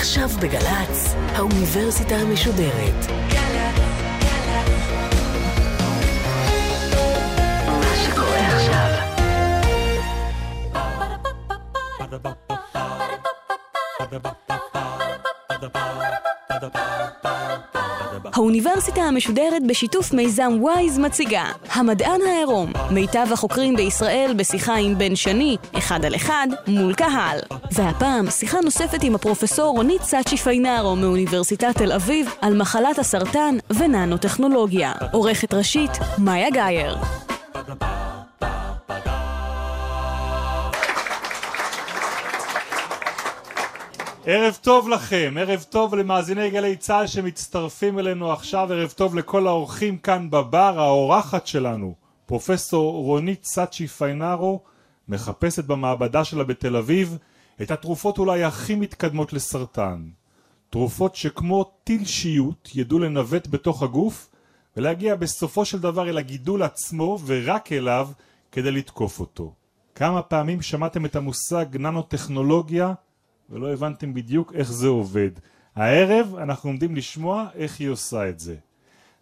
עכשיו בגל"צ, האוניברסיטה המשודרת. מה האוניברסיטה המשודרת בשיתוף מיזם וויז מציגה המדען העירום, מיטב החוקרים בישראל בשיחה עם בן שני, אחד על אחד, מול קהל. והפעם שיחה נוספת עם הפרופסור רונית סאצ'י פיינארו מאוניברסיטת תל אביב על מחלת הסרטן וננו-טכנולוגיה. עורכת ראשית, מאיה גאייר. ערב טוב לכם, ערב טוב למאזיני גלי צה"ל שמצטרפים אלינו עכשיו, ערב טוב לכל האורחים כאן בבר, האורחת שלנו, פרופסור רונית סאצ'י פיינארו, מחפשת במעבדה שלה בתל אביב את התרופות אולי הכי מתקדמות לסרטן. תרופות שכמו טיל שיוט ידעו לנווט בתוך הגוף ולהגיע בסופו של דבר אל הגידול עצמו ורק אליו כדי לתקוף אותו. כמה פעמים שמעתם את המושג ננו-טכנולוגיה ולא הבנתם בדיוק איך זה עובד. הערב אנחנו עומדים לשמוע איך היא עושה את זה.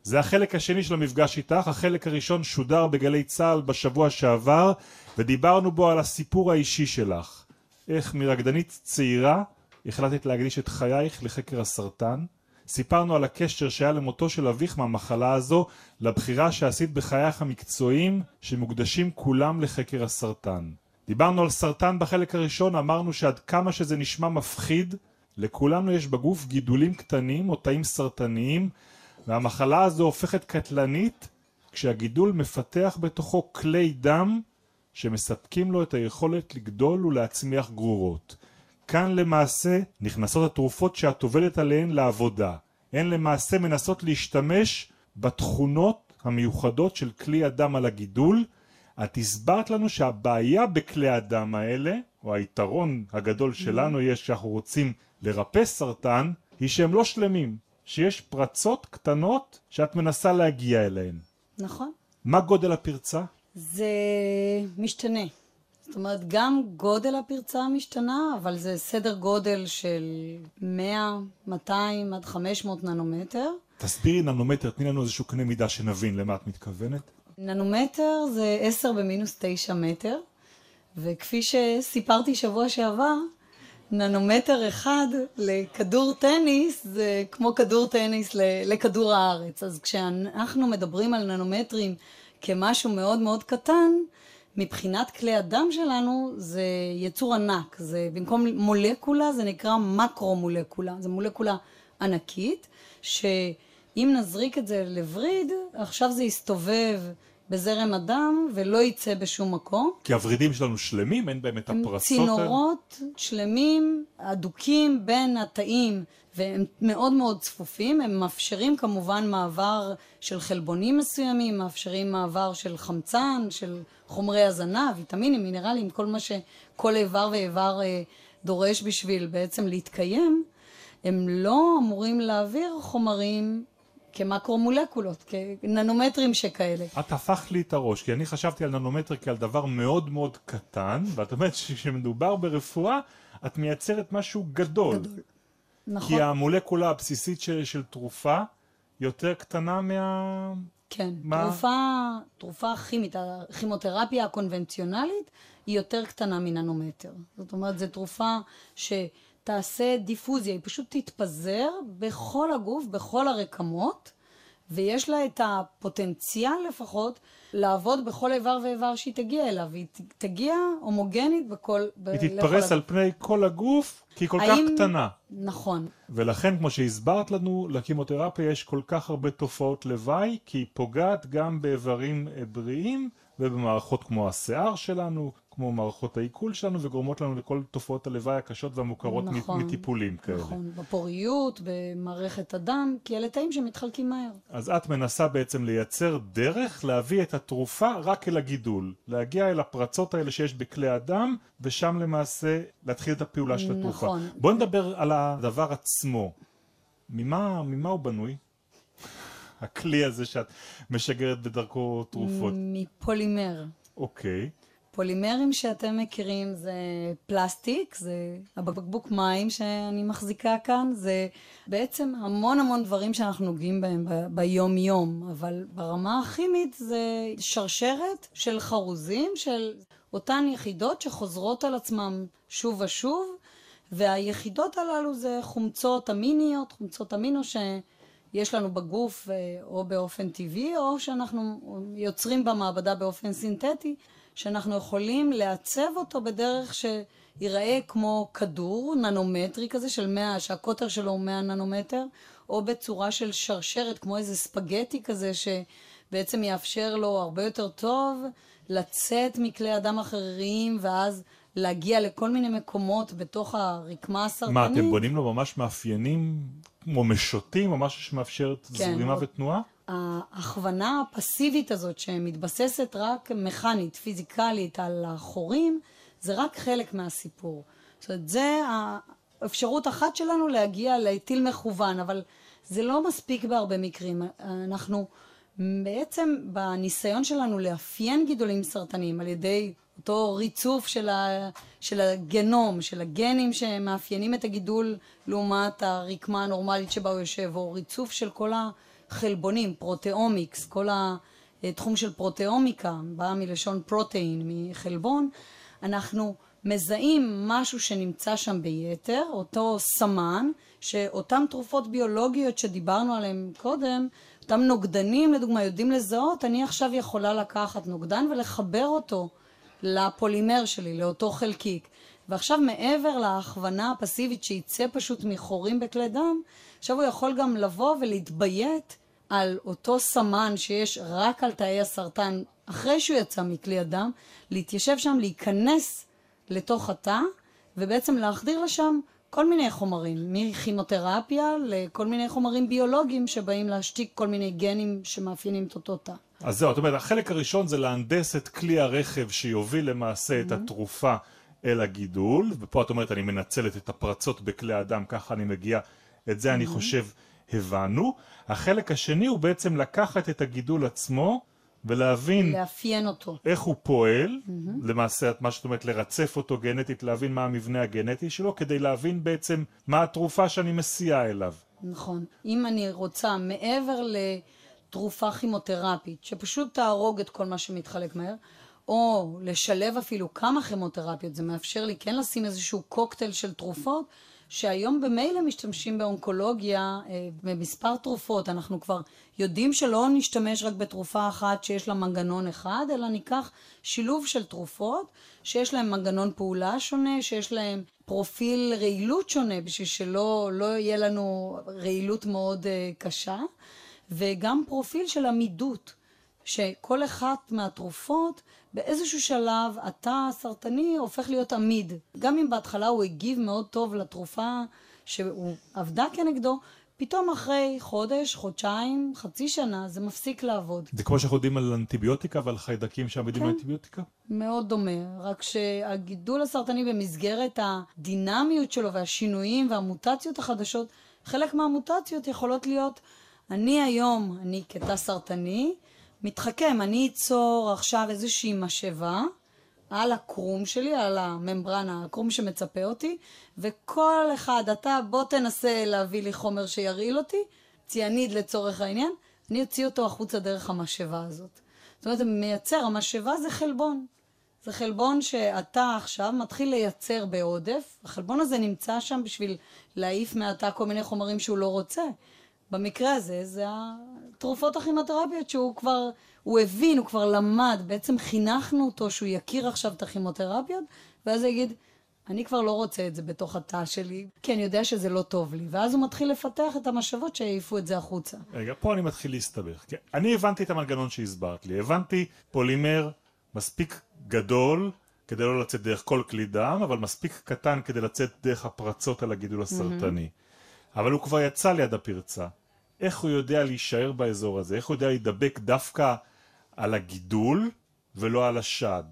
זה החלק השני של המפגש איתך, החלק הראשון שודר בגלי צה"ל בשבוע שעבר ודיברנו בו על הסיפור האישי שלך. איך מרקדנית צעירה החלטת להקדיש את חייך לחקר הסרטן. סיפרנו על הקשר שהיה למותו של אביך מהמחלה הזו לבחירה שעשית בחייך המקצועיים שמוקדשים כולם לחקר הסרטן. דיברנו על סרטן בחלק הראשון, אמרנו שעד כמה שזה נשמע מפחיד, לכולנו יש בגוף גידולים קטנים או תאים סרטניים, והמחלה הזו הופכת קטלנית כשהגידול מפתח בתוכו כלי דם שמספקים לו את היכולת לגדול ולהצמיח גרורות. כאן למעשה נכנסות התרופות שאת עובדת עליהן לעבודה. הן למעשה מנסות להשתמש בתכונות המיוחדות של כלי הדם על הגידול את הסברת לנו שהבעיה בכלי הדם האלה, או היתרון הגדול שלנו יש שאנחנו רוצים לרפא סרטן, היא שהם לא שלמים, שיש פרצות קטנות שאת מנסה להגיע אליהן. נכון. מה גודל הפרצה? זה משתנה. זאת אומרת, גם גודל הפרצה משתנה, אבל זה סדר גודל של 100, 200 עד 500 ננומטר. תסבירי ננומטר, תני לנו איזשהו קנה מידה שנבין למה את מתכוונת. ננומטר זה 10 במינוס 9 מטר, וכפי שסיפרתי שבוע שעבר, ננומטר אחד לכדור טניס זה כמו כדור טניס לכדור הארץ. אז כשאנחנו מדברים על ננומטרים כמשהו מאוד מאוד קטן, מבחינת כלי הדם שלנו זה יצור ענק. זה במקום מולקולה זה נקרא מקרו-מולקולה. זה מולקולה ענקית, שאם נזריק את זה לווריד, עכשיו זה יסתובב בזרם הדם ולא יצא בשום מקום. כי הוורידים שלנו שלמים, אין בהם את הפרסות. הם צינורות שלמים, אדוקים בין התאים, והם מאוד מאוד צפופים. הם מאפשרים כמובן מעבר של חלבונים מסוימים, מאפשרים מעבר של חמצן, של חומרי הזנה, ויטמינים, מינרלים, כל מה שכל איבר ואיבר אה, דורש בשביל בעצם להתקיים. הם לא אמורים להעביר חומרים כמקרו-מולקולות, כננומטרים שכאלה. את הפכת לי את הראש, כי אני חשבתי על ננומטר כעל דבר מאוד מאוד קטן, ואת אומרת שכשמדובר ברפואה, את מייצרת משהו גדול. גדול. נכון. כי המולקולה הבסיסית של, של תרופה יותר קטנה מה... כן, מה? תרופה, תרופה כימית, הכימותרפיה הקונבנציונלית היא יותר קטנה מננומטר. זאת אומרת, זו תרופה ש... תעשה דיפוזיה, היא פשוט תתפזר בכל הגוף, בכל הרקמות, ויש לה את הפוטנציאל לפחות לעבוד בכל איבר ואיבר שהיא תגיע אליו, והיא תגיע הומוגנית בכל... היא תתפרס על פני כל הגוף, כי היא כל האם... כך קטנה. נכון. ולכן, כמו שהסברת לנו, לקימותרפיה יש כל כך הרבה תופעות לוואי, כי היא פוגעת גם באיברים בריאים ובמערכות כמו השיער שלנו, כמו מערכות העיכול שלנו וגורמות לנו לכל תופעות הלוואי הקשות והמוכרות נכון, מטיפולים כאלה. נכון, בפוריות, במערכת הדם, כי אלה תאים שמתחלקים מהר. אז את מנסה בעצם לייצר דרך להביא את התרופה רק אל הגידול, להגיע אל הפרצות האלה שיש בכלי הדם, ושם למעשה להתחיל את הפעולה של התרופה. נכון. בואי נדבר על הדבר עצמו. ממה, ממה הוא בנוי? הכלי הזה שאת משגרת בדרכו תרופות. מפולימר. אוקיי. פולימרים שאתם מכירים זה פלסטיק, זה הבקבוק מים שאני מחזיקה כאן, זה בעצם המון המון דברים שאנחנו נוגעים בהם ב- ביום יום, אבל ברמה הכימית זה שרשרת של חרוזים, של אותן יחידות שחוזרות על עצמם שוב ושוב, והיחידות הללו זה חומצות אמיניות, חומצות אמינו שיש לנו בגוף אה, או באופן טבעי, או שאנחנו יוצרים במעבדה באופן סינתטי. שאנחנו יכולים לעצב אותו בדרך שיראה כמו כדור ננומטרי כזה של 100, שהקוטר שלו הוא 100 ננומטר, או בצורה של שרשרת, כמו איזה ספגטי כזה, שבעצם יאפשר לו הרבה יותר טוב לצאת מכלי אדם אחרים, ואז להגיע לכל מיני מקומות בתוך הרקמה הסרטנית. מה, אתם בונים לו ממש מאפיינים כמו משוטים, או משהו שמאפשר כן, זרימה או- ותנועה? ההכוונה הפסיבית הזאת שמתבססת רק מכנית, פיזיקלית על החורים, זה רק חלק מהסיפור. זאת אומרת, זה האפשרות אחת שלנו להגיע לטיל מכוון, אבל זה לא מספיק בהרבה מקרים. אנחנו בעצם בניסיון שלנו לאפיין גידולים סרטניים על ידי אותו ריצוף של, ה, של הגנום, של הגנים שמאפיינים את הגידול לעומת הרקמה הנורמלית שבה הוא יושב, או ריצוף של כל החלבונים, proteomics, כל התחום של פרוטאומיקה, בא מלשון protein, מחלבון, אנחנו מזהים משהו שנמצא שם ביתר, אותו סמן, שאותן תרופות ביולוגיות שדיברנו עליהן קודם, אותם נוגדנים לדוגמה יודעים לזהות, אני עכשיו יכולה לקחת נוגדן ולחבר אותו לפולימר שלי, לאותו חלקיק. ועכשיו מעבר להכוונה הפסיבית שיצא פשוט מחורים בכלי דם, עכשיו הוא יכול גם לבוא ולהתביית על אותו סמן שיש רק על תאי הסרטן אחרי שהוא יצא מכלי הדם, להתיישב שם, להיכנס לתוך התא, ובעצם להחדיר לשם כל מיני חומרים, מכימותרפיה לכל מיני חומרים ביולוגיים שבאים להשתיק כל מיני גנים שמאפיינים את אותו תא. אז זהו, זאת אומרת, החלק הראשון זה להנדס את כלי הרכב שיוביל למעשה את התרופה אל הגידול, ופה את אומרת, אני מנצלת את הפרצות בכלי הדם, ככה אני מגיע, את זה אני חושב הבנו. החלק השני הוא בעצם לקחת את הגידול עצמו ולהבין לאפיין אותו. איך הוא פועל, למעשה את מה שאת אומרת לרצף אותו גנטית, להבין מה המבנה הגנטי שלו, כדי להבין בעצם מה התרופה שאני מסיע אליו. נכון. אם אני רוצה, מעבר לתרופה כימותרפית, שפשוט תהרוג את כל מה שמתחלק מהר, או לשלב אפילו כמה כימותרפיות, זה מאפשר לי כן לשים איזשהו קוקטייל של תרופות, שהיום במילא משתמשים באונקולוגיה אה, במספר תרופות. אנחנו כבר יודעים שלא נשתמש רק בתרופה אחת שיש לה מנגנון אחד, אלא ניקח שילוב של תרופות שיש להם מנגנון פעולה שונה, שיש להם פרופיל רעילות שונה, בשביל שלא לא יהיה לנו רעילות מאוד אה, קשה, וגם פרופיל של עמידות. שכל אחת מהתרופות באיזשהו שלב התא הסרטני הופך להיות עמיד. גם אם בהתחלה הוא הגיב מאוד טוב לתרופה שהוא עבדה כנגדו, פתאום אחרי חודש, חודשיים, חצי שנה, זה מפסיק לעבוד. זה כמו שאנחנו יודעים על אנטיביוטיקה ועל חיידקים שעמידים כן. לאנטיביוטיקה? מאוד דומה, רק שהגידול הסרטני במסגרת הדינמיות שלו והשינויים והמוטציות החדשות, חלק מהמוטציות יכולות להיות, אני היום, אני כתא סרטני, מתחכם, אני אצור עכשיו איזושהי משאבה על הקרום שלי, על הממברנה, הקרום שמצפה אותי, וכל אחד, אתה בוא תנסה להביא לי חומר שירעיל אותי, ציאניד לצורך העניין, אני אוציא אותו החוצה דרך המשאבה הזאת. זאת אומרת, מייצר, המשאבה זה חלבון. זה חלבון שאתה עכשיו מתחיל לייצר בעודף, החלבון הזה נמצא שם בשביל להעיף מהתא כל מיני חומרים שהוא לא רוצה. במקרה הזה, זה התרופות הכימותרפיות שהוא כבר, הוא הבין, הוא כבר למד, בעצם חינכנו אותו שהוא יכיר עכשיו את הכימותרפיות, ואז הוא יגיד, אני כבר לא רוצה את זה בתוך התא שלי, כי אני יודע שזה לא טוב לי. ואז הוא מתחיל לפתח את המשאבות שיעיפו את זה החוצה. רגע, פה אני מתחיל להסתבך. כן, אני הבנתי את המנגנון שהסברת לי. הבנתי פולימר מספיק גדול כדי לא לצאת דרך כל כלי דם, אבל מספיק קטן כדי לצאת דרך הפרצות על הגידול הסרטני. אבל הוא כבר יצא ליד הפרצה. איך הוא יודע להישאר באזור הזה? איך הוא יודע להידבק דווקא על הגידול ולא על השד?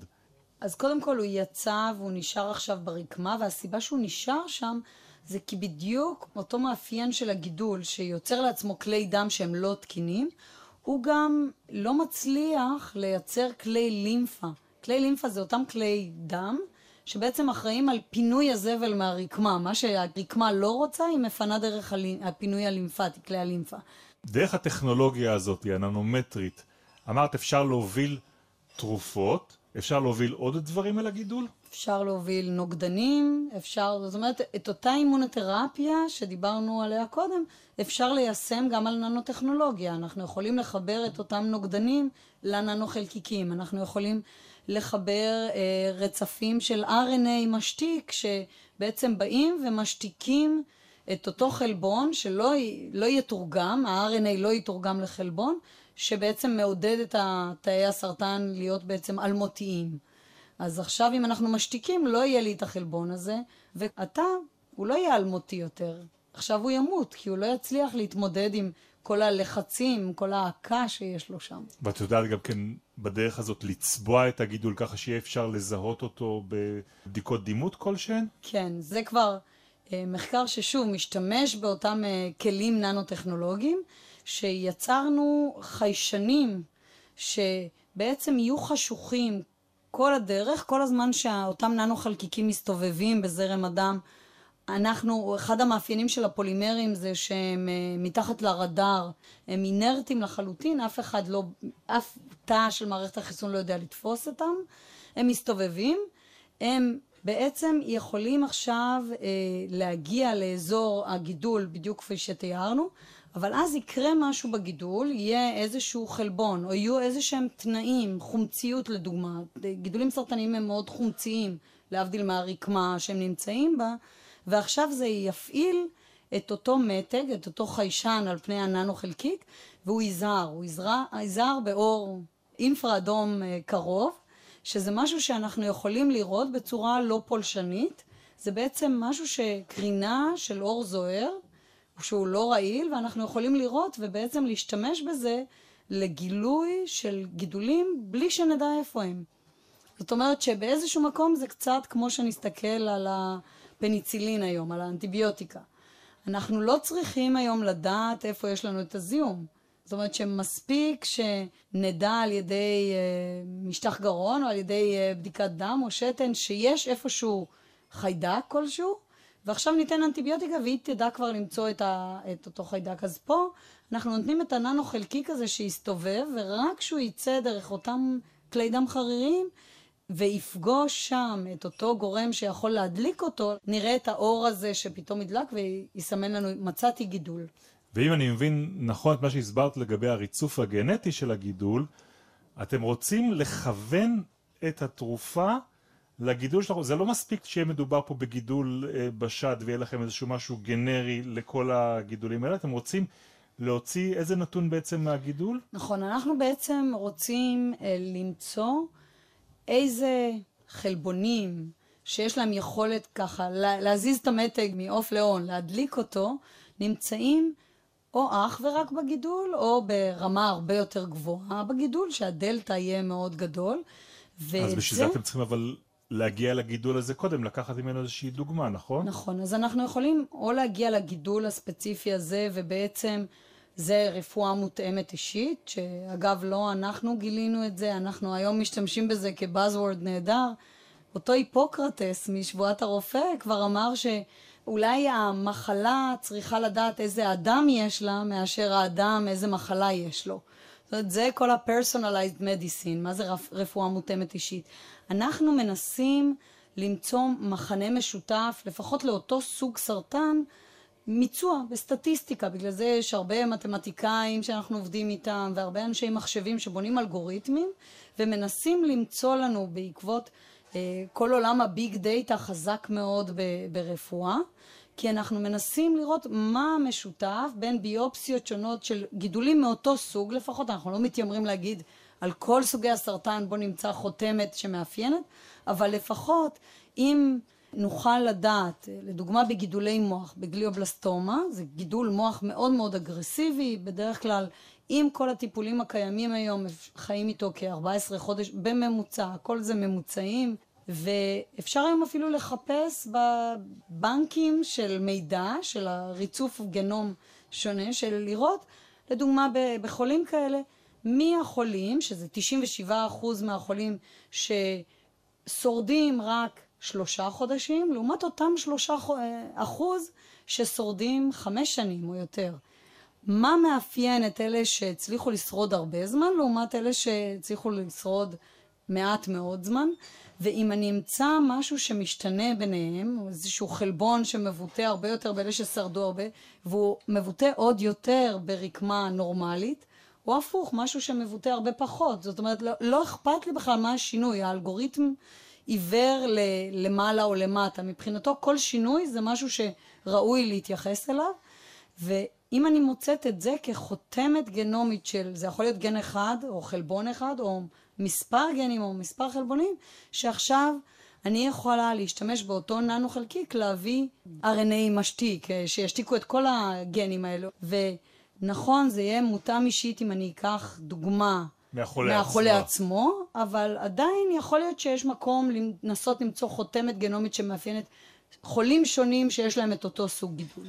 אז קודם כל הוא יצא והוא נשאר עכשיו ברקמה, והסיבה שהוא נשאר שם זה כי בדיוק אותו מאפיין של הגידול שיוצר לעצמו כלי דם שהם לא תקינים, הוא גם לא מצליח לייצר כלי לימפה, כלי לימפה זה אותם כלי דם, שבעצם אחראים על פינוי הזבל מהרקמה. מה שהרקמה לא רוצה, היא מפנה דרך הפינוי הלימפטי, כלי הלימפה. דרך הטכנולוגיה הזאת, הננומטרית, אמרת אפשר להוביל תרופות, אפשר להוביל עוד דברים אל הגידול? אפשר להוביל נוגדנים, אפשר, זאת אומרת, את אותה אימונותרפיה שדיברנו עליה קודם, אפשר ליישם גם על ננוטכנולוגיה. אנחנו יכולים לחבר את אותם נוגדנים לננו-חלקיקים. אנחנו יכולים לחבר אה, רצפים של RNA משתיק, שבעצם באים ומשתיקים את אותו חלבון שלא לא יתורגם, ה-RNA לא יתורגם לחלבון, שבעצם מעודד את תאי הסרטן להיות בעצם אלמותיים. אז עכשיו אם אנחנו משתיקים, לא יהיה לי את החלבון הזה, ואתה, הוא לא יהיה אלמותי יותר. עכשיו הוא ימות, כי הוא לא יצליח להתמודד עם כל הלחצים, כל ההעקה שיש לו שם. ואת יודעת גם כן בדרך הזאת לצבוע את הגידול ככה שיהיה אפשר לזהות אותו בבדיקות דימות כלשהן? כן, זה כבר אה, מחקר ששוב משתמש באותם אה, כלים ננו-טכנולוגיים, שיצרנו חיישנים שבעצם יהיו חשוכים כל הדרך, כל הזמן שאותם ננו-חלקיקים מסתובבים בזרם הדם. אנחנו, אחד המאפיינים של הפולימרים זה שהם uh, מתחת לרדאר, הם אינרטים לחלוטין, אף אחד לא, אף תא של מערכת החיסון לא יודע לתפוס אותם, הם מסתובבים, הם בעצם יכולים עכשיו uh, להגיע לאזור הגידול בדיוק כפי שתיארנו, אבל אז יקרה משהו בגידול, יהיה איזשהו חלבון, או יהיו איזה שהם תנאים, חומציות לדוגמה, גידולים סרטניים הם מאוד חומציים, להבדיל מהרקמה שהם נמצאים בה, ועכשיו זה יפעיל את אותו מתג, את אותו חיישן על פני הננו חלקיק, והוא יזהר, הוא יזהר באור אינפרה אדום אה, קרוב, שזה משהו שאנחנו יכולים לראות בצורה לא פולשנית, זה בעצם משהו שקרינה של אור זוהר, שהוא לא רעיל, ואנחנו יכולים לראות ובעצם להשתמש בזה לגילוי של גידולים בלי שנדע איפה הם. זאת אומרת שבאיזשהו מקום זה קצת כמו שנסתכל על הפניצילין היום, על האנטיביוטיקה. אנחנו לא צריכים היום לדעת איפה יש לנו את הזיהום. זאת אומרת שמספיק שנדע על ידי uh, משטח גרון או על ידי uh, בדיקת דם או שתן שיש איפשהו חיידק כלשהו, ועכשיו ניתן אנטיביוטיקה והיא תדע כבר למצוא את, ה, את אותו חיידק. אז פה אנחנו נותנים את הננו חלקיק הזה שיסתובב, ורק כשהוא יצא דרך אותם כלי דם חריריים, ויפגוש שם את אותו גורם שיכול להדליק אותו, נראה את האור הזה שפתאום ידלק ויסמן לנו, מצאתי גידול. ואם אני מבין נכון את מה שהסברת לגבי הריצוף הגנטי של הגידול, אתם רוצים לכוון את התרופה לגידול שלכם, זה לא מספיק שיהיה מדובר פה בגידול אה, בשד ויהיה לכם איזשהו משהו גנרי לכל הגידולים האלה, אתם רוצים להוציא איזה נתון בעצם מהגידול? נכון, אנחנו בעצם רוצים אה, למצוא איזה חלבונים שיש להם יכולת ככה להזיז את המתג מעוף להון, להדליק אותו, נמצאים או אך ורק בגידול, או ברמה הרבה יותר גבוהה בגידול, שהדלתא יהיה מאוד גדול. אז בשביל זה אתם צריכים אבל להגיע לגידול הזה קודם, לקחת ממנו איזושהי דוגמה, נכון? נכון, אז אנחנו יכולים או להגיע לגידול הספציפי הזה, ובעצם זה רפואה מותאמת אישית, שאגב לא אנחנו גילינו את זה, אנחנו היום משתמשים בזה כבאזוורד נהדר. אותו היפוקרטס משבועת הרופא כבר אמר שאולי המחלה צריכה לדעת איזה אדם יש לה, מאשר האדם איזה מחלה יש לו. זאת אומרת, זה כל ה-personalized medicine, מה זה רפואה מותאמת אישית. אנחנו מנסים למצוא מחנה משותף, לפחות לאותו סוג סרטן, מיצוע בסטטיסטיקה, בגלל זה יש הרבה מתמטיקאים שאנחנו עובדים איתם והרבה אנשי מחשבים שבונים אלגוריתמים ומנסים למצוא לנו בעקבות אה, כל עולם הביג דאטה חזק מאוד ברפואה, כי אנחנו מנסים לראות מה המשותף בין ביופסיות שונות של גידולים מאותו סוג לפחות, אנחנו לא מתיימרים להגיד על כל סוגי הסרטן בו נמצא חותמת שמאפיינת, אבל לפחות אם נוכל לדעת, לדוגמה בגידולי מוח, בגליובלסטומה, זה גידול מוח מאוד מאוד אגרסיבי, בדרך כלל עם כל הטיפולים הקיימים היום, חיים איתו כ-14 חודש בממוצע, הכל זה ממוצעים, ואפשר היום אפילו לחפש בבנקים של מידע, של הריצוף גנום שונה, של לראות, לדוגמה בחולים כאלה, מהחולים, שזה 97% מהחולים ששורדים רק שלושה חודשים, לעומת אותם שלושה אחוז ששורדים חמש שנים או יותר. מה מאפיין את אלה שהצליחו לשרוד הרבה זמן, לעומת אלה שהצליחו לשרוד מעט מאוד זמן? ואם אני אמצא משהו שמשתנה ביניהם, איזשהו חלבון שמבוטא הרבה יותר באלה ששרדו הרבה, והוא מבוטא עוד יותר ברקמה נורמלית, או הפוך, משהו שמבוטא הרבה פחות. זאת אומרת, לא, לא אכפת לי בכלל מה השינוי, האלגוריתם עיוור למעלה או למטה. מבחינתו כל שינוי זה משהו שראוי להתייחס אליו, ואם אני מוצאת את זה כחותמת גנומית של, זה יכול להיות גן אחד, או חלבון אחד, או מספר גנים או מספר חלבונים, שעכשיו אני יכולה להשתמש באותו ננו חלקיק להביא RNA משתיק, שישתיקו את כל הגנים האלו. ונכון, זה יהיה מותאם אישית אם אני אקח דוגמה מהחולה, מהחולה עצמו. עצמו, אבל עדיין יכול להיות שיש מקום לנסות למצוא חותמת גנומית שמאפיינת חולים שונים שיש להם את אותו סוג גידול.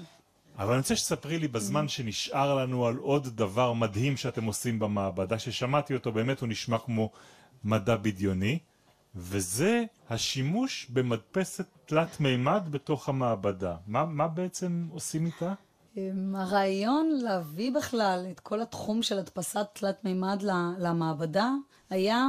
אבל אני רוצה שתספרי לי בזמן שנשאר לנו על עוד דבר מדהים שאתם עושים במעבדה, ששמעתי אותו, באמת הוא נשמע כמו מדע בדיוני, וזה השימוש במדפסת תלת מימד בתוך המעבדה. מה, מה בעצם עושים איתה? הרעיון להביא בכלל את כל התחום של הדפסת תלת מימד למעבדה היה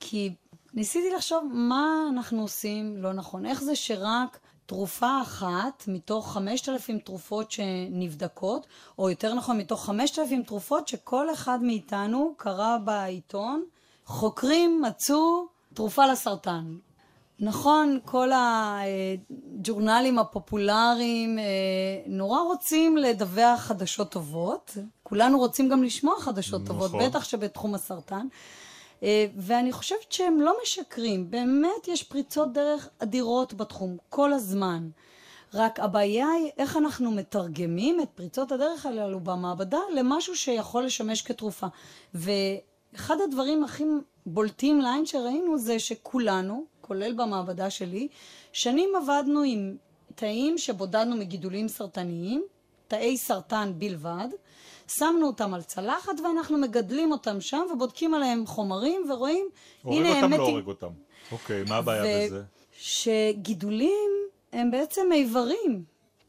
כי ניסיתי לחשוב מה אנחנו עושים לא נכון. איך זה שרק תרופה אחת מתוך 5,000 תרופות שנבדקות, או יותר נכון מתוך 5,000 תרופות שכל אחד מאיתנו קרא בעיתון, חוקרים מצאו תרופה לסרטן. נכון, כל הג'ורנלים הפופולריים אה, נורא רוצים לדווח חדשות טובות, כולנו רוצים גם לשמוע חדשות נכון. טובות, בטח שבתחום הסרטן. אה, ואני חושבת שהם לא משקרים, באמת יש פריצות דרך אדירות בתחום, כל הזמן. רק הבעיה היא איך אנחנו מתרגמים את פריצות הדרך הללו במעבדה למשהו שיכול לשמש כתרופה. ואחד הדברים הכי בולטים לעין שראינו זה שכולנו, כולל במעבדה שלי, שנים עבדנו עם תאים שבודדנו מגידולים סרטניים, תאי סרטן בלבד, שמנו אותם על צלחת ואנחנו מגדלים אותם שם ובודקים עליהם חומרים ורואים, הנה הם מתים. הורג אותם, לא הורג אותם. אוקיי, מה הבעיה ו- בזה? שגידולים הם בעצם איברים.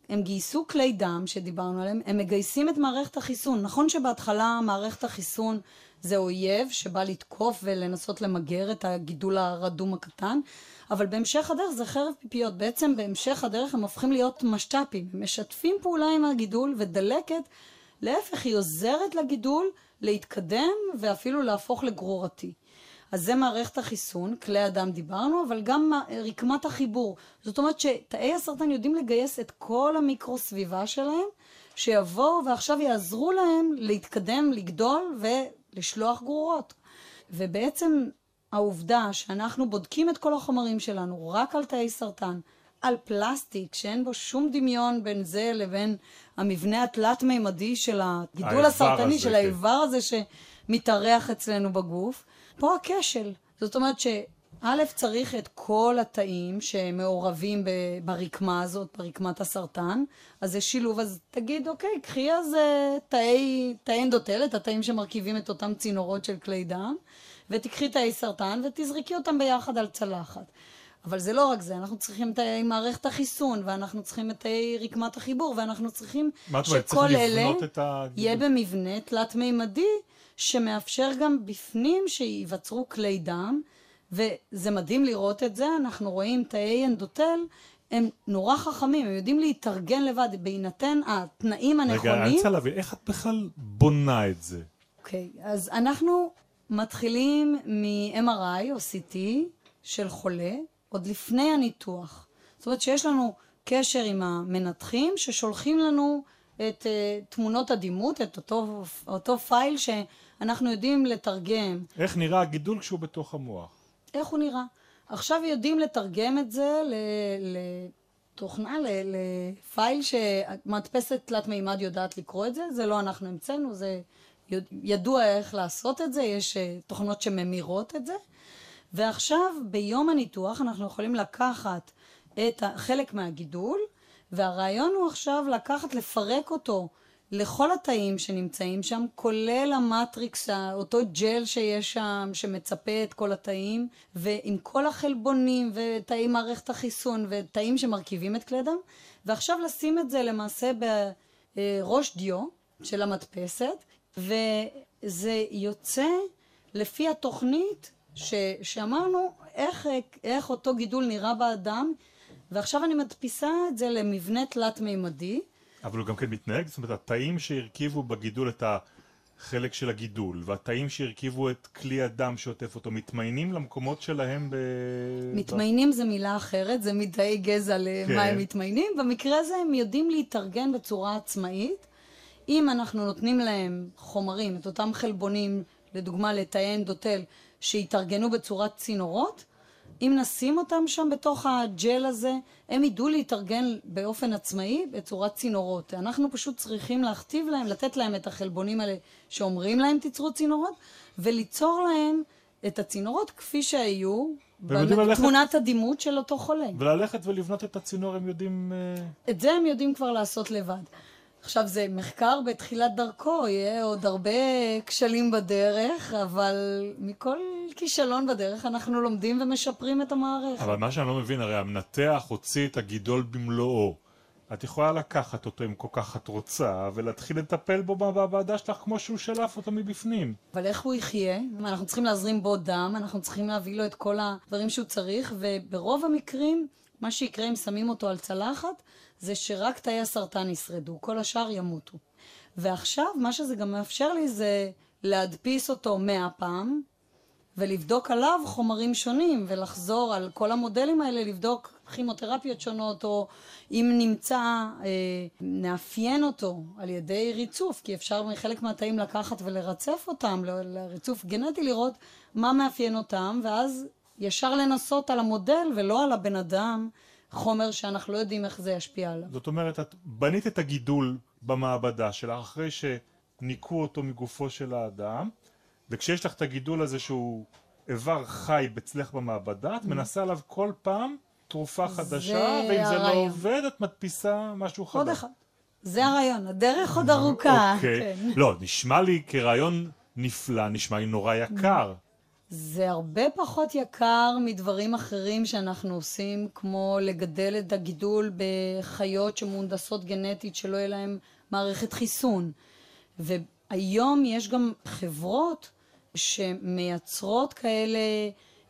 הם גייסו כלי דם שדיברנו עליהם, הם מגייסים את מערכת החיסון. נכון שבהתחלה מערכת החיסון זה אויב שבא לתקוף ולנסות למגר את הגידול הרדום הקטן, אבל בהמשך הדרך זה חרב פיפיות. בעצם בהמשך הדרך הם הופכים להיות משת"פים, משתפים פעולה עם הגידול ודלקת להפך, היא עוזרת לגידול להתקדם ואפילו להפוך לגרורתי. אז זה מערכת החיסון, כלי הדם דיברנו, אבל גם רקמת החיבור. זאת אומרת שתאי הסרטן יודעים לגייס את כל המיקרו-סביבה שלהם, שיבואו ועכשיו יעזרו להם להתקדם, לגדול ולשלוח גרורות. ובעצם העובדה שאנחנו בודקים את כל החומרים שלנו רק על תאי סרטן, על פלסטיק, שאין בו שום דמיון בין זה לבין המבנה התלת-מימדי של הגידול הסרטני, הזה, של כן. האיבר הזה שמתארח אצלנו בגוף. פה הכשל. זאת אומרת שא', צריך את כל התאים שמעורבים ברקמה הזאת, ברקמת הסרטן, אז זה שילוב, אז תגיד, אוקיי, קחי אז אה, תאי, תאי אנדוטלת, התאים שמרכיבים את אותם צינורות של כלי דם, ותקחי תאי סרטן ותזרקי אותם ביחד על צלחת. אבל זה לא רק זה, אנחנו צריכים את מערכת החיסון, ואנחנו צריכים את רקמת החיבור, ואנחנו צריכים שכל אלה יהיה במבנה תלת-מימדי, שמאפשר גם בפנים שייווצרו כלי דם, וזה מדהים לראות את זה, אנחנו רואים תאי אנדוטל, הם נורא חכמים, הם יודעים להתארגן לבד, בהינתן התנאים הנכונים. רגע, אני רוצה להבין, איך את בכלל בונה את זה? אוקיי, okay, אז אנחנו מתחילים מ-MRI או CT של חולה, עוד לפני הניתוח. זאת אומרת שיש לנו קשר עם המנתחים ששולחים לנו את uh, תמונות הדימות, את אותו, אותו פייל שאנחנו יודעים לתרגם. איך נראה הגידול כשהוא בתוך המוח? איך הוא נראה. עכשיו יודעים לתרגם את זה לתוכנה, לפייל שמדפסת תלת מימד יודעת לקרוא את זה, זה לא אנחנו המצאנו, זה ידוע איך לעשות את זה, יש uh, תוכנות שממירות את זה. ועכשיו, ביום הניתוח, אנחנו יכולים לקחת את חלק מהגידול, והרעיון הוא עכשיו לקחת, לפרק אותו לכל התאים שנמצאים שם, כולל המטריקס, אותו ג'ל שיש שם, שמצפה את כל התאים, ועם כל החלבונים ותאי מערכת החיסון ותאים שמרכיבים את כלי דם, ועכשיו לשים את זה למעשה בראש דיו של המדפסת, וזה יוצא לפי התוכנית ש, שאמרנו איך, איך אותו גידול נראה באדם, ועכשיו אני מדפיסה את זה למבנה תלת-מימדי. אבל הוא גם כן מתנהג, זאת אומרת, התאים שהרכיבו בגידול את החלק של הגידול, והתאים שהרכיבו את כלי הדם שעוטף אותו, מתמיינים למקומות שלהם ב... מתמיינים ב... זה מילה אחרת, זה מתאי גזע למה כן. הם מתמיינים. במקרה הזה הם יודעים להתארגן בצורה עצמאית. אם אנחנו נותנים להם חומרים, את אותם חלבונים, לדוגמה לתאי אנדוטל, שהתארגנו בצורת צינורות, אם נשים אותם שם בתוך הג'ל הזה, הם ידעו להתארגן באופן עצמאי בצורת צינורות. אנחנו פשוט צריכים להכתיב להם, לתת להם את החלבונים האלה שאומרים להם תיצרו צינורות, וליצור להם את הצינורות כפי שהיו בתמונת הדימות של אותו חולה. וללכת ולבנות את הצינור הם יודעים... אה, את זה הם יודעים כבר לעשות לבד. עכשיו זה מחקר בתחילת דרכו, יהיה עוד הרבה כשלים בדרך, אבל מכל כישלון בדרך אנחנו לומדים ומשפרים את המערכת. אבל מה שאני לא מבין, הרי המנתח הוציא את הגידול במלואו. את יכולה לקחת אותו אם כל כך את רוצה, ולהתחיל לטפל בו במעבדה שלך כמו שהוא שלף אותו מבפנים. אבל איך הוא יחיה? אנחנו צריכים להזרים בו דם, אנחנו צריכים להביא לו את כל הדברים שהוא צריך, וברוב המקרים, מה שיקרה אם שמים אותו על צלחת, זה שרק תאי הסרטן ישרדו, כל השאר ימותו. ועכשיו, מה שזה גם מאפשר לי זה להדפיס אותו מאה פעם, ולבדוק עליו חומרים שונים, ולחזור על כל המודלים האלה, לבדוק כימותרפיות שונות, או אם נמצא, אה, נאפיין אותו על ידי ריצוף, כי אפשר מחלק מהתאים לקחת ולרצף אותם, לריצוף גנטי, לראות מה מאפיין אותם, ואז ישר לנסות על המודל ולא על הבן אדם. חומר שאנחנו לא יודעים איך זה ישפיע עליו. זאת אומרת, את בנית את הגידול במעבדה שלך אחרי שניקו אותו מגופו של האדם, וכשיש לך את הגידול הזה שהוא איבר חי אצלך במעבדה, את מנסה עליו כל פעם תרופה חדשה, ואם זה לא עובד, את מדפיסה משהו חדש. עוד אחד. זה הרעיון, הדרך עוד ארוכה. אוקיי. כן. לא, נשמע לי כרעיון נפלא, נשמע לי נורא יקר. זה הרבה פחות יקר מדברים אחרים שאנחנו עושים, כמו לגדל את הגידול בחיות שמונדסות גנטית, שלא יהיה להם מערכת חיסון. והיום יש גם חברות שמייצרות כאלה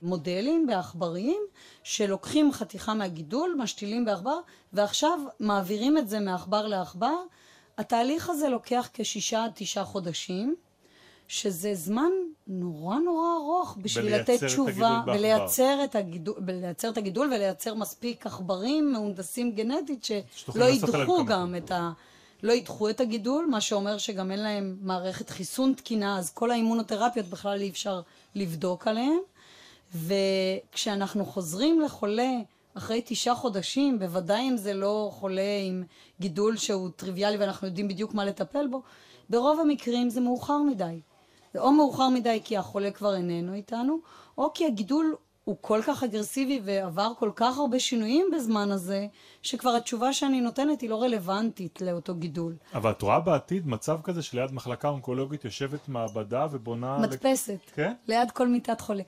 מודלים בעכברים, שלוקחים חתיכה מהגידול, משתילים בעכבר, ועכשיו מעבירים את זה מעכבר לעכבר. התהליך הזה לוקח כשישה עד תשעה חודשים. שזה זמן נורא נורא ארוך בשביל לתת תשובה, ולייצר את, הגידול, ולייצר את הגידול ולייצר מספיק עכברים מהונדסים גנטית שלא ידחו גם את ה... לא ידחו את הגידול, מה שאומר שגם אין להם מערכת חיסון תקינה, אז כל האימונותרפיות בכלל אי אפשר לבדוק עליהם. וכשאנחנו חוזרים לחולה אחרי תשעה חודשים, בוודאי אם זה לא חולה עם גידול שהוא טריוויאלי ואנחנו יודעים בדיוק מה לטפל בו, ברוב המקרים זה מאוחר מדי. זה או מאוחר מדי כי החולה כבר איננו איתנו, או כי הגידול הוא כל כך אגרסיבי ועבר כל כך הרבה שינויים בזמן הזה, שכבר התשובה שאני נותנת היא לא רלוונטית לאותו גידול. אבל את רואה בעתיד מצב כזה שליד מחלקה אונקולוגית יושבת מעבדה ובונה... מדפסת. לק... כן? ליד כל מיטת חולה.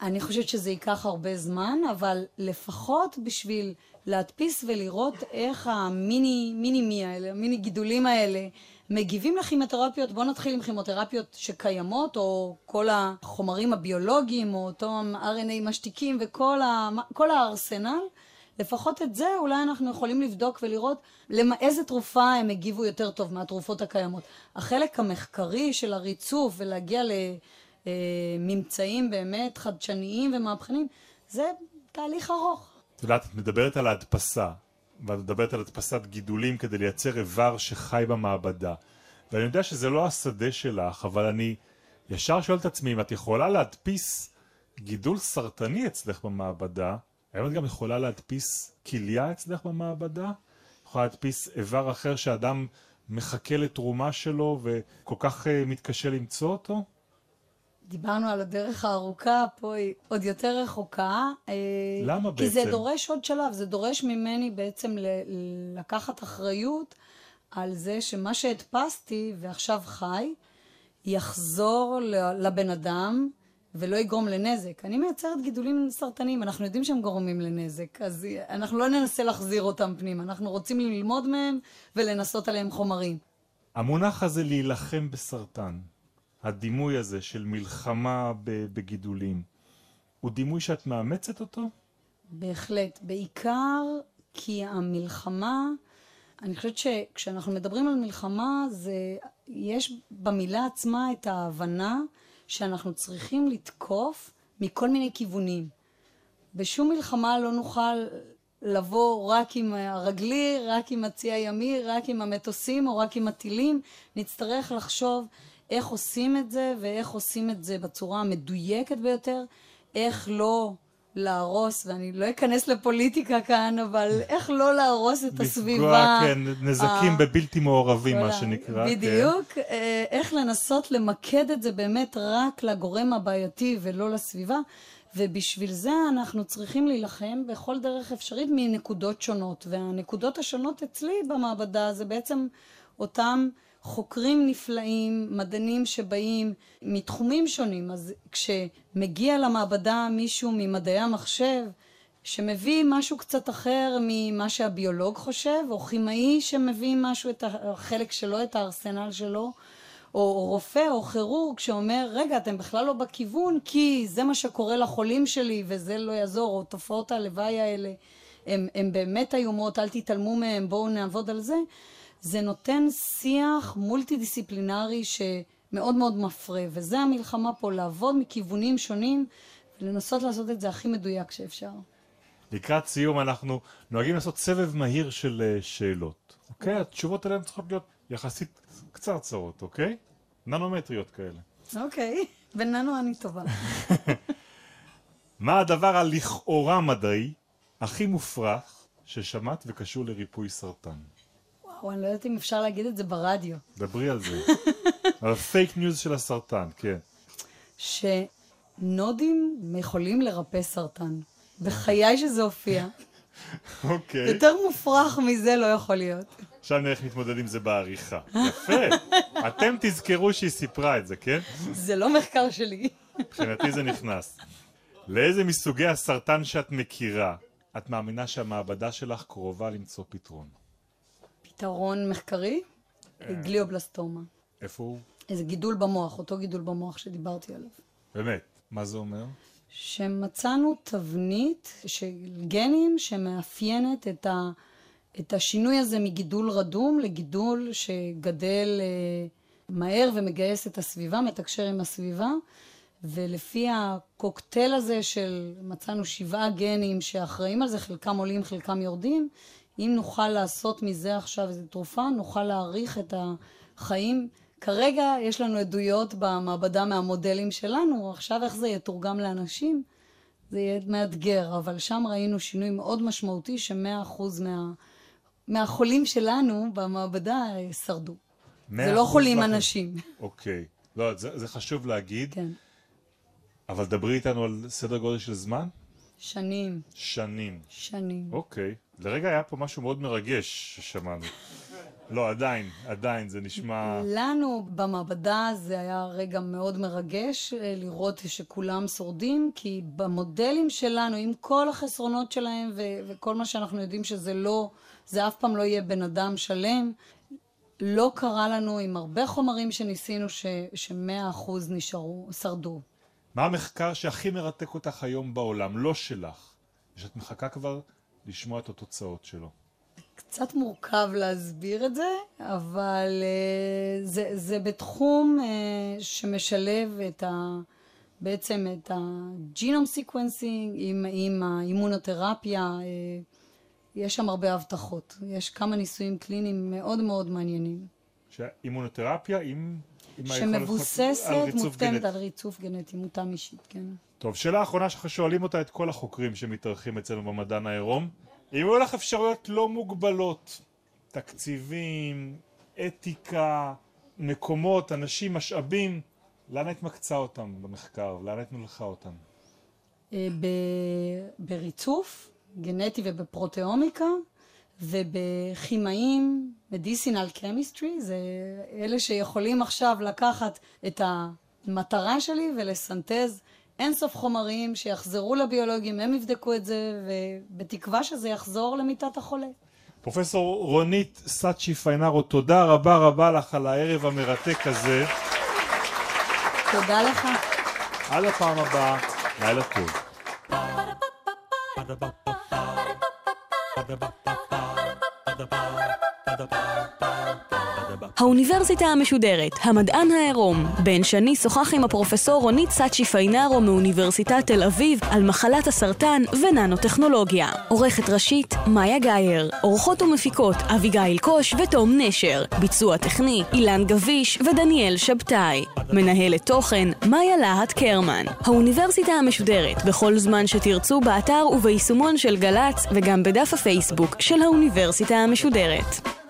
אני חושבת שזה ייקח הרבה זמן, אבל לפחות בשביל להדפיס ולראות איך המיני, מיני מי האלה, המיני גידולים האלה, מגיבים לכימותרפיות, בואו נתחיל עם כימותרפיות שקיימות, או כל החומרים הביולוגיים, או אותו RNA משתיקים וכל ה, הארסנל, לפחות את זה אולי אנחנו יכולים לבדוק ולראות למה, איזה תרופה הם הגיבו יותר טוב מהתרופות הקיימות. החלק המחקרי של הריצוף ולהגיע לממצאים באמת חדשניים ומהפכניים, זה תהליך ארוך. את יודעת, את מדברת על ההדפסה. ואת מדברת על הדפסת גידולים כדי לייצר איבר שחי במעבדה. ואני יודע שזה לא השדה שלך, אבל אני ישר שואל את עצמי אם את יכולה להדפיס גידול סרטני אצלך במעבדה, האם את גם יכולה להדפיס כליה אצלך במעבדה? יכולה להדפיס איבר אחר שאדם מחכה לתרומה שלו וכל כך uh, מתקשה למצוא אותו? דיברנו על הדרך הארוכה, פה היא עוד יותר רחוקה. אה, למה כי בעצם? כי זה דורש עוד שלב, זה דורש ממני בעצם לקחת אחריות על זה שמה שהדפסתי ועכשיו חי, יחזור לבן אדם ולא יגרום לנזק. אני מייצרת גידולים סרטניים, אנחנו יודעים שהם גורמים לנזק, אז אנחנו לא ננסה להחזיר אותם פנימה, אנחנו רוצים ללמוד מהם ולנסות עליהם חומרים. המונח הזה להילחם בסרטן, הדימוי הזה של מלחמה בגידולים, הוא דימוי שאת מאמצת אותו? בהחלט. בעיקר כי המלחמה, אני חושבת שכשאנחנו מדברים על מלחמה, זה, יש במילה עצמה את ההבנה שאנחנו צריכים לתקוף מכל מיני כיוונים. בשום מלחמה לא נוכל לבוא רק עם הרגלי, רק עם הצי הימי, רק עם המטוסים או רק עם הטילים. נצטרך לחשוב איך עושים את זה ואיך עושים את זה בצורה המדויקת ביותר, איך לא להרוס, ואני לא אכנס לפוליטיקה כאן, אבל איך לא להרוס את הסביבה. לפגוע, כן, נזקים בבלתי מעורבים, מה שנקרא. כן. בדיוק. כן. איך לנסות למקד את זה באמת רק לגורם הבעייתי ולא לסביבה. ובשביל זה אנחנו צריכים להילחם בכל דרך אפשרית מנקודות שונות. והנקודות השונות אצלי במעבדה זה בעצם אותם חוקרים נפלאים, מדענים שבאים מתחומים שונים. אז כשמגיע למעבדה מישהו ממדעי המחשב, שמביא משהו קצת אחר ממה שהביולוג חושב, או כימאי שמביא משהו, את החלק שלו, את הארסנל שלו, או רופא או כירורג שאומר, רגע, אתם בכלל לא בכיוון, כי זה מה שקורה לחולים שלי וזה לא יעזור, או תופעות הלוואי האלה הן באמת איומות, אל תתעלמו מהם, בואו נעבוד על זה. זה נותן שיח מולטי דיסציפלינרי שמאוד מאוד מפרה, וזה המלחמה פה, לעבוד מכיוונים שונים ולנסות לעשות את זה הכי מדויק שאפשר. לקראת סיום אנחנו נוהגים לעשות סבב מהיר של אה, שאלות, אוקיי? התשובות עליהן צריכות להיות יחסית קצרצרות, אוקיי? ננומטריות כאלה. אוקיי, בננו אני טובה. מה הדבר הלכאורה מדעי הכי מופרך ששמעת וקשור לריפוי סרטן? וואו, אני לא יודעת אם אפשר להגיד את זה ברדיו. דברי על זה. על הפייק ניוז של הסרטן, כן. שנודים יכולים לרפא סרטן. בחיי שזה הופיע. אוקיי. יותר מופרך מזה לא יכול להיות. עכשיו נראה איך נתמודד עם זה בעריכה. יפה. אתם תזכרו שהיא סיפרה את זה, כן? זה לא מחקר שלי. מבחינתי זה נכנס. לאיזה מסוגי הסרטן שאת מכירה, את מאמינה שהמעבדה שלך קרובה למצוא פתרון? פתרון מחקרי? אה. גליובלסטומה. איפה הוא? איזה גידול במוח, אותו גידול במוח שדיברתי עליו. באמת? מה זה אומר? שמצאנו תבנית של גנים שמאפיינת את, ה, את השינוי הזה מגידול רדום לגידול שגדל אה, מהר ומגייס את הסביבה, מתקשר עם הסביבה, ולפי הקוקטייל הזה של מצאנו שבעה גנים שאחראים על זה, חלקם עולים, חלקם יורדים, אם נוכל לעשות מזה עכשיו איזו תרופה, נוכל להאריך את החיים. כרגע יש לנו עדויות במעבדה מהמודלים שלנו, עכשיו איך זה יתורגם לאנשים, זה יהיה מאתגר, אבל שם ראינו שינוי מאוד משמעותי שמאה אחוז מה, מהחולים שלנו במעבדה שרדו. זה לא חולים לך... אנשים. אוקיי. לא, זה, זה חשוב להגיד. כן. אבל דברי איתנו על סדר גודל של זמן. שנים. שנים. שנים. אוקיי. לרגע היה פה משהו מאוד מרגש ששמענו. לא, עדיין, עדיין, זה נשמע... לנו במעבדה זה היה רגע מאוד מרגש אה, לראות שכולם שורדים, כי במודלים שלנו, עם כל החסרונות שלהם ו- וכל מה שאנחנו יודעים שזה לא, זה אף פעם לא יהיה בן אדם שלם, לא קרה לנו עם הרבה חומרים שניסינו שמאה אחוז נשארו, שרדו. מה המחקר שהכי מרתק אותך היום בעולם, לא שלך, שאת מחכה כבר לשמוע את התוצאות שלו? קצת מורכב להסביר את זה, אבל אה, זה, זה בתחום אה, שמשלב את ה... בעצם את ה genome sequencing עם, עם האימונותרפיה, אה, יש שם הרבה הבטחות. יש כמה ניסויים קליניים מאוד מאוד מעניינים. שהאימונותרפיה עם... שמבוססת, מותאמת על ריצוף גנטי, מותאם אישית, כן. טוב, שאלה אחרונה שאנחנו שואלים אותה את כל החוקרים שמתארחים אצלנו במדען העירום. אם היו לך אפשרויות לא מוגבלות, תקציבים, אתיקה, מקומות, אנשים, משאבים, לאן היית מקצה אותם במחקר? לאן היית מלכה אותם? אה, בריצוף גנטי ובפרוטאומיקה, ובכימאים, medicinal chemistry, זה אלה שיכולים עכשיו לקחת את המטרה שלי ולסנטז אינסוף חומרים שיחזרו לביולוגים, הם יבדקו את זה, ובתקווה שזה יחזור למיטת החולה. פרופסור רונית סאצ'י פיינארו, תודה רבה רבה לך על הערב המרתק הזה. תודה לך. עד הפעם הבאה, לילה טוב. ba ba ba ba ba ba האוניברסיטה המשודרת, המדען העירום. בן שני שוחח עם הפרופסור רונית סאצ'י פיינארו מאוניברסיטת תל אביב על מחלת הסרטן וננו-טכנולוגיה. עורכת ראשית, מאיה גאייר. עורכות ומפיקות, אביגיל קוש ותום נשר. ביצוע טכני, אילן גביש ודניאל שבתאי. מנהלת תוכן, מאיה להט קרמן. האוניברסיטה המשודרת, בכל זמן שתרצו באתר וביישומון של גל"צ וגם בדף הפייסבוק של האוניברסיטה המשודרת.